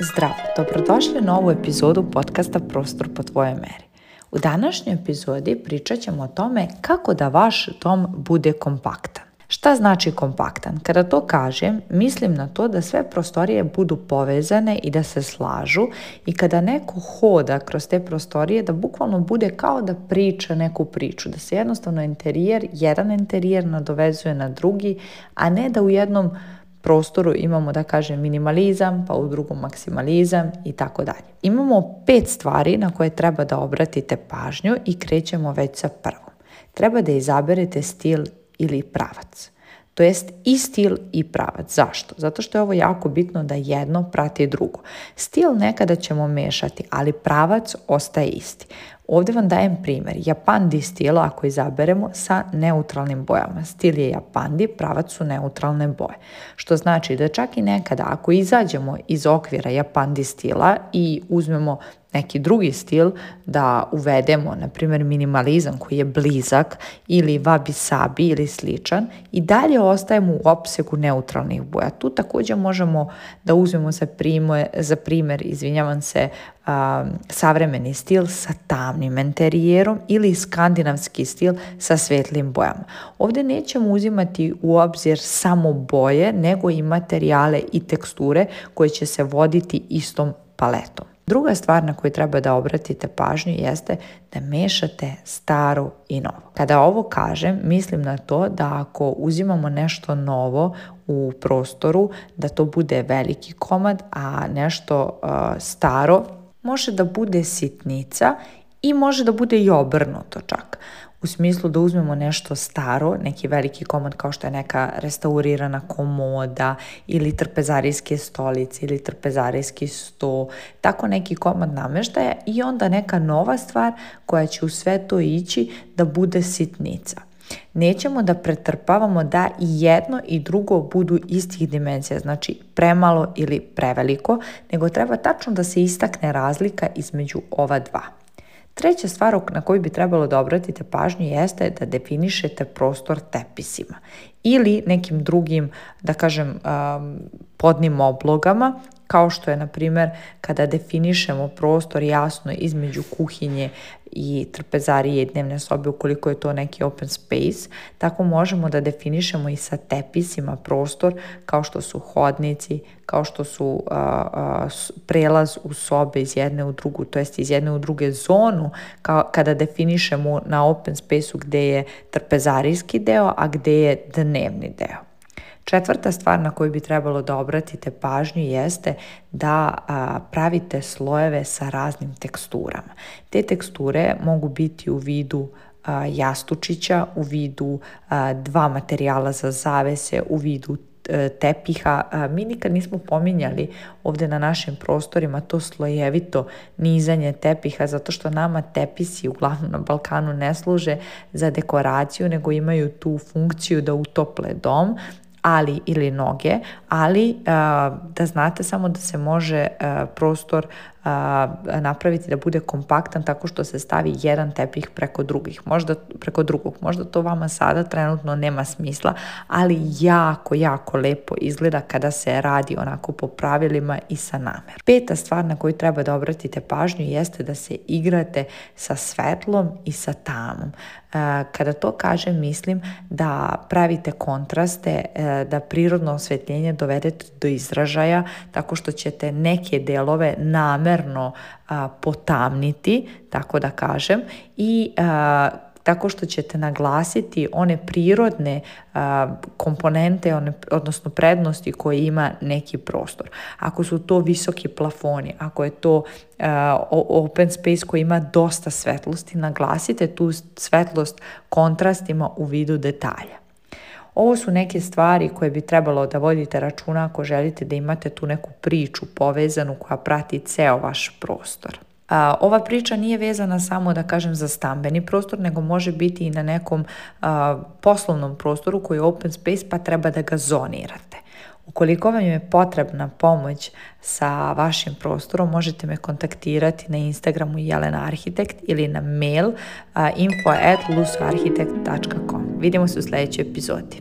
Zdravo, dobrodošli na ovu epizodu podcasta Prostor po tvojoj meri. U današnjoj epizodi pričat ćemo o tome kako da vaš dom bude kompaktan. Šta znači kompaktan? Kada to kažem, mislim na to da sve prostorije budu povezane i da se slažu i kada neko hoda kroz te prostorije da bukvalno bude kao da priča neku priču, da se jednostavno interijer, jedan interijer nadovezuje na drugi, a ne da u jednom prostoru imamo da kažem minimalizam, pa u drugom maksimalizam i tako dalje. Imamo pet stvari na koje treba da obratite pažnju i krećemo već sa prvom. Treba da izaberete stil ili pravac. To jest i stil i pravac. Zašto? Zato što je ovo jako bitno da jedno prati drugo. Stil nekada ćemo mešati, ali pravac ostaje isti. Ovdje vam dajem primjer. Japandi stila ako izaberemo sa neutralnim bojama. Stil je Japandi, pravac su neutralne boje. Što znači da čak i nekada ako izađemo iz okvira Japandi stila i uzmemo neki drugi stil da uvedemo, na primjer minimalizam koji je blizak ili vabi sabi ili sličan i dalje ostajemo u opsegu neutralnih boja. Tu također možemo da uzmemo za, primjer, za izvinjavam se, savremeni stil sa tamnim enterijerom ili skandinavski stil sa svetlim bojama. Ovdje nećemo uzimati u obzir samo boje, nego i materijale i teksture koje će se voditi istom paletom. Druga stvar na koju treba da obratite pažnju jeste da mešate staro i novo. Kada ovo kažem, mislim na to da ako uzimamo nešto novo u prostoru, da to bude veliki komad, a nešto e, staro može da bude sitnica i može da bude i obrnuto čak u smislu da uzmemo nešto staro, neki veliki komad kao što je neka restaurirana komoda ili trpezarijske stolice ili trpezarijski sto, tako neki komad namještaja i onda neka nova stvar koja će u sve to ići da bude sitnica. Nećemo da pretrpavamo da i jedno i drugo budu istih dimenzija, znači premalo ili preveliko, nego treba tačno da se istakne razlika između ova dva. Treća stvar na koju bi trebalo da obratite pažnju jeste da definišete prostor tepisima ili nekim drugim, da kažem, podnim oblogama kao što je na primjer kada definišemo prostor jasno između kuhinje i trpezarije i dnevne sobe ukoliko je to neki open space, tako možemo da definišemo i sa tepisima prostor kao što su hodnici, kao što su prelaz u sobe iz jedne u drugu, to jest iz jedne u druge zonu, kao, kada definišemo na open space-u gdje je trpezarijski deo, a gdje je dnevni deo. Četvrta stvar na koju bi trebalo da obratite pažnju jeste da pravite slojeve sa raznim teksturama. Te teksture mogu biti u vidu jastučića, u vidu dva materijala za zavese, u vidu e, tepiha. Mi nikad nismo pominjali ovdje na našim prostorima to slojevito nizanje tepiha zato što nama tepisi uglavnom na Balkanu ne služe za dekoraciju nego imaju tu funkciju da utople dom ali ili noge, ali da znate samo da se može prostor napraviti da bude kompaktan tako što se stavi jedan tepih preko drugih, možda preko drugog. Možda to vama sada trenutno nema smisla, ali jako, jako lepo izgleda kada se radi onako po pravilima i sa namer. Peta stvar na koju treba da obratite pažnju jeste da se igrate sa svetlom i sa tamom. Kada to kažem, mislim da pravite kontraste, e, da prirodno osvetljenje dovedete do izražaja tako što ćete neke delove namer namjerno a, potamniti, tako da kažem, i tako što ćete naglasiti one prirodne komponente, odnosno prednosti koje ima neki prostor. Ako su to visoki plafoni, ako je to open space koji ima dosta svetlosti, naglasite tu svetlost kontrastima u vidu detalja. Ovo su neke stvari koje bi trebalo da vodite računa ako želite da imate tu neku priču povezanu koja prati ceo vaš prostor. ova priča nije vezana samo da kažem za stambeni prostor, nego može biti i na nekom poslovnom prostoru koji je open space pa treba da ga zonirate. Ukoliko vam je potrebna pomoć sa vašim prostorom, možete me kontaktirati na Instagramu Jelena Arhitekt ili na mail info at Vidimo se u sljedećoj epizodi.